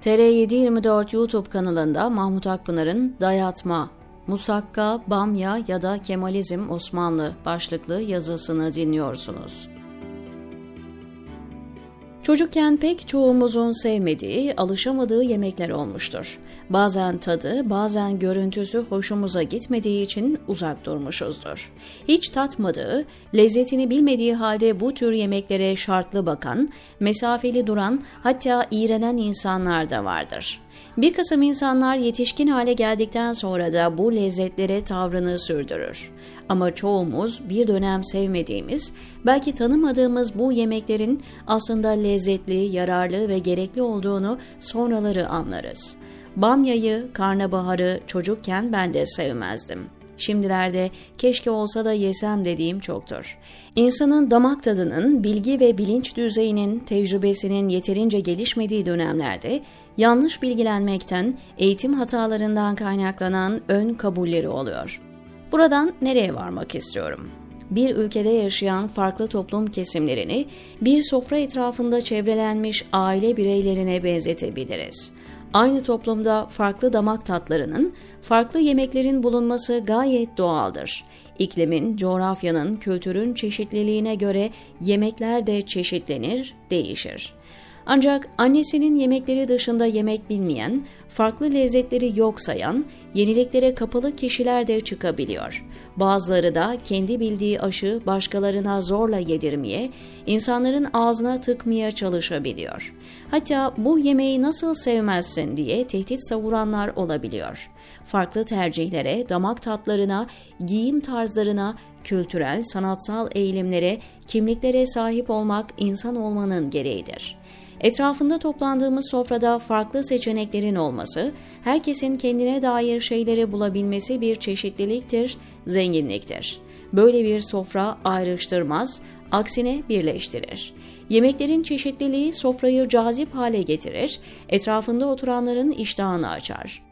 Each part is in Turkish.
TR724 YouTube kanalında Mahmut Akpınar'ın Dayatma, Musakka, Bamya ya da Kemalizm Osmanlı başlıklı yazısını dinliyorsunuz. Çocukken pek çoğumuzun sevmediği, alışamadığı yemekler olmuştur. Bazen tadı, bazen görüntüsü hoşumuza gitmediği için uzak durmuşuzdur. Hiç tatmadığı, lezzetini bilmediği halde bu tür yemeklere şartlı bakan, mesafeli duran, hatta iğrenen insanlar da vardır. Bir kısım insanlar yetişkin hale geldikten sonra da bu lezzetlere tavrını sürdürür. Ama çoğumuz bir dönem sevmediğimiz, belki tanımadığımız bu yemeklerin aslında lezzetli, yararlı ve gerekli olduğunu sonraları anlarız. Bamyayı, karnabaharı çocukken ben de sevmezdim. Şimdilerde keşke olsa da yesem dediğim çoktur. İnsanın damak tadının, bilgi ve bilinç düzeyinin, tecrübesinin yeterince gelişmediği dönemlerde yanlış bilgilenmekten, eğitim hatalarından kaynaklanan ön kabulleri oluyor. Buradan nereye varmak istiyorum? Bir ülkede yaşayan farklı toplum kesimlerini bir sofra etrafında çevrelenmiş aile bireylerine benzetebiliriz. Aynı toplumda farklı damak tatlarının, farklı yemeklerin bulunması gayet doğaldır. İklimin, coğrafyanın, kültürün çeşitliliğine göre yemekler de çeşitlenir, değişir. Ancak annesinin yemekleri dışında yemek bilmeyen, farklı lezzetleri yok sayan, yeniliklere kapalı kişiler de çıkabiliyor. Bazıları da kendi bildiği aşı başkalarına zorla yedirmeye, insanların ağzına tıkmaya çalışabiliyor. Hatta bu yemeği nasıl sevmezsin diye tehdit savuranlar olabiliyor. Farklı tercihlere, damak tatlarına, giyim tarzlarına, kültürel, sanatsal eğilimlere, kimliklere sahip olmak insan olmanın gereğidir. Etrafında toplandığımız sofrada farklı seçeneklerin olması, herkesin kendine dair şeyleri bulabilmesi bir çeşitliliktir, zenginliktir. Böyle bir sofra ayrıştırmaz, aksine birleştirir. Yemeklerin çeşitliliği sofrayı cazip hale getirir, etrafında oturanların iştahını açar.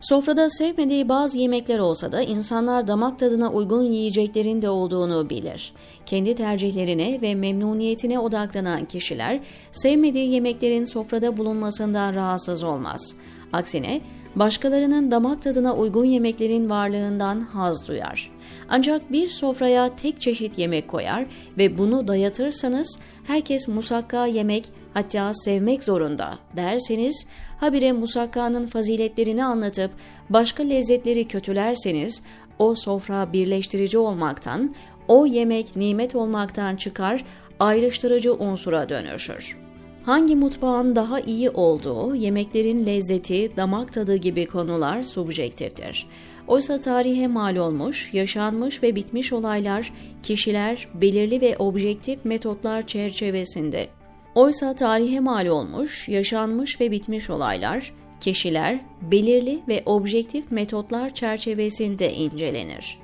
Sofrada sevmediği bazı yemekler olsa da insanlar damak tadına uygun yiyeceklerin de olduğunu bilir. Kendi tercihlerine ve memnuniyetine odaklanan kişiler sevmediği yemeklerin sofrada bulunmasından rahatsız olmaz. Aksine başkalarının damak tadına uygun yemeklerin varlığından haz duyar. Ancak bir sofraya tek çeşit yemek koyar ve bunu dayatırsanız herkes musakka yemek hatta sevmek zorunda derseniz habire musakkanın faziletlerini anlatıp başka lezzetleri kötülerseniz o sofra birleştirici olmaktan, o yemek nimet olmaktan çıkar, ayrıştırıcı unsura dönüşür. Hangi mutfağın daha iyi olduğu, yemeklerin lezzeti, damak tadı gibi konular subjektiftir. Oysa tarihe mal olmuş, yaşanmış ve bitmiş olaylar, kişiler belirli ve objektif metotlar çerçevesinde Oysa tarihe mal olmuş, yaşanmış ve bitmiş olaylar, kişiler belirli ve objektif metotlar çerçevesinde incelenir.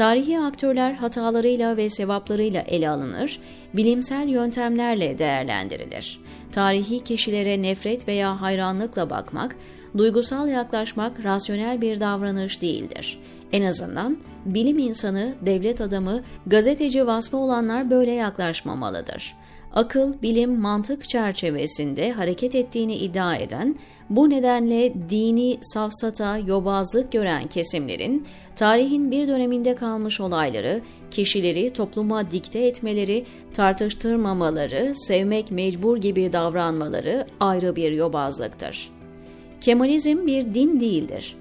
Tarihi aktörler hatalarıyla ve sevaplarıyla ele alınır, bilimsel yöntemlerle değerlendirilir. Tarihi kişilere nefret veya hayranlıkla bakmak, duygusal yaklaşmak rasyonel bir davranış değildir. En azından bilim insanı, devlet adamı, gazeteci vasfı olanlar böyle yaklaşmamalıdır akıl, bilim, mantık çerçevesinde hareket ettiğini iddia eden, bu nedenle dini safsata, yobazlık gören kesimlerin tarihin bir döneminde kalmış olayları, kişileri topluma dikte etmeleri, tartıştırmamaları, sevmek mecbur gibi davranmaları ayrı bir yobazlıktır. Kemalizm bir din değildir.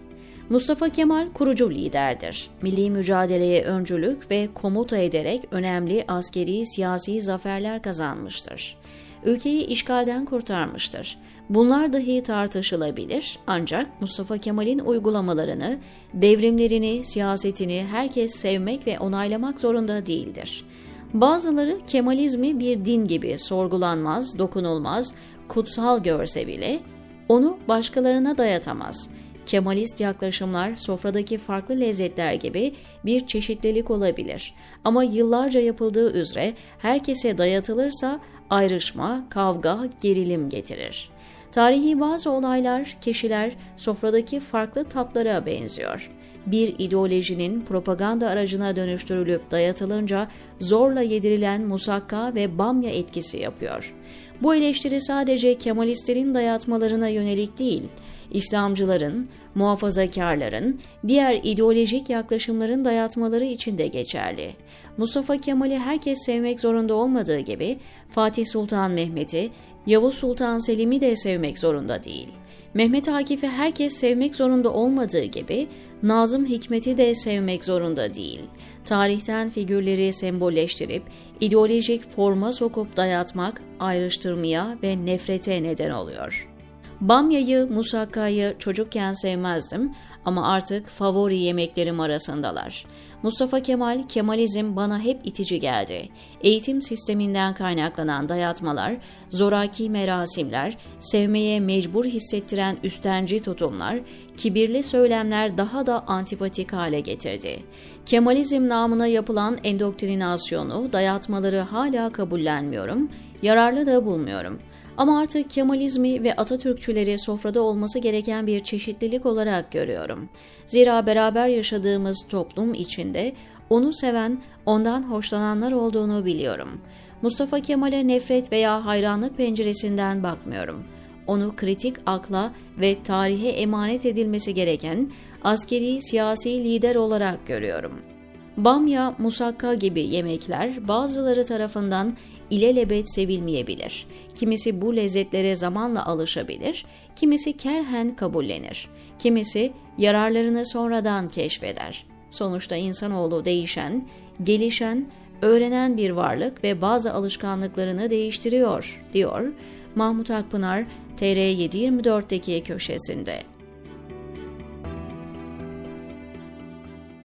Mustafa Kemal kurucu liderdir. Milli mücadeleye öncülük ve komuta ederek önemli askeri siyasi zaferler kazanmıştır. Ülkeyi işgalden kurtarmıştır. Bunlar dahi tartışılabilir ancak Mustafa Kemal'in uygulamalarını, devrimlerini, siyasetini herkes sevmek ve onaylamak zorunda değildir. Bazıları Kemalizmi bir din gibi sorgulanmaz, dokunulmaz, kutsal görse bile onu başkalarına dayatamaz.'' Kemalist yaklaşımlar sofradaki farklı lezzetler gibi bir çeşitlilik olabilir. Ama yıllarca yapıldığı üzere herkese dayatılırsa ayrışma, kavga, gerilim getirir. Tarihi bazı olaylar, kişiler sofradaki farklı tatlara benziyor. bir ideolojinin propaganda aracına dönüştürülüp dayatılınca zorla yedirilen musakka ve bamya etkisi yapıyor. Bu eleştiri sadece Kemalistlerin dayatmalarına yönelik değil, İslamcıların, muhafazakarların, diğer ideolojik yaklaşımların dayatmaları için de geçerli. Mustafa Kemal'i herkes sevmek zorunda olmadığı gibi Fatih Sultan Mehmet'i, Yavuz Sultan Selim'i de sevmek zorunda değil. Mehmet Akif'i herkes sevmek zorunda olmadığı gibi Nazım Hikmet'i de sevmek zorunda değil. Tarihten figürleri sembolleştirip ideolojik forma sokup dayatmak ayrıştırmaya ve nefrete neden oluyor. Bamyayı, musakkayı çocukken sevmezdim ama artık favori yemeklerim arasındalar. Mustafa Kemal, Kemalizm bana hep itici geldi. Eğitim sisteminden kaynaklanan dayatmalar, zoraki merasimler, sevmeye mecbur hissettiren üstenci tutumlar, kibirli söylemler daha da antipatik hale getirdi. Kemalizm namına yapılan endoktrinasyonu, dayatmaları hala kabullenmiyorum, yararlı da bulmuyorum. Ama artık Kemalizmi ve Atatürkçüleri sofrada olması gereken bir çeşitlilik olarak görüyorum. Zira beraber yaşadığımız toplum içinde onu seven, ondan hoşlananlar olduğunu biliyorum. Mustafa Kemal'e nefret veya hayranlık penceresinden bakmıyorum. Onu kritik akla ve tarihe emanet edilmesi gereken askeri siyasi lider olarak görüyorum.'' Bamya, musakka gibi yemekler bazıları tarafından ilelebet sevilmeyebilir. Kimisi bu lezzetlere zamanla alışabilir, kimisi kerhen kabullenir. Kimisi yararlarını sonradan keşfeder. Sonuçta insanoğlu değişen, gelişen, öğrenen bir varlık ve bazı alışkanlıklarını değiştiriyor, diyor Mahmut Akpınar TR724'deki köşesinde.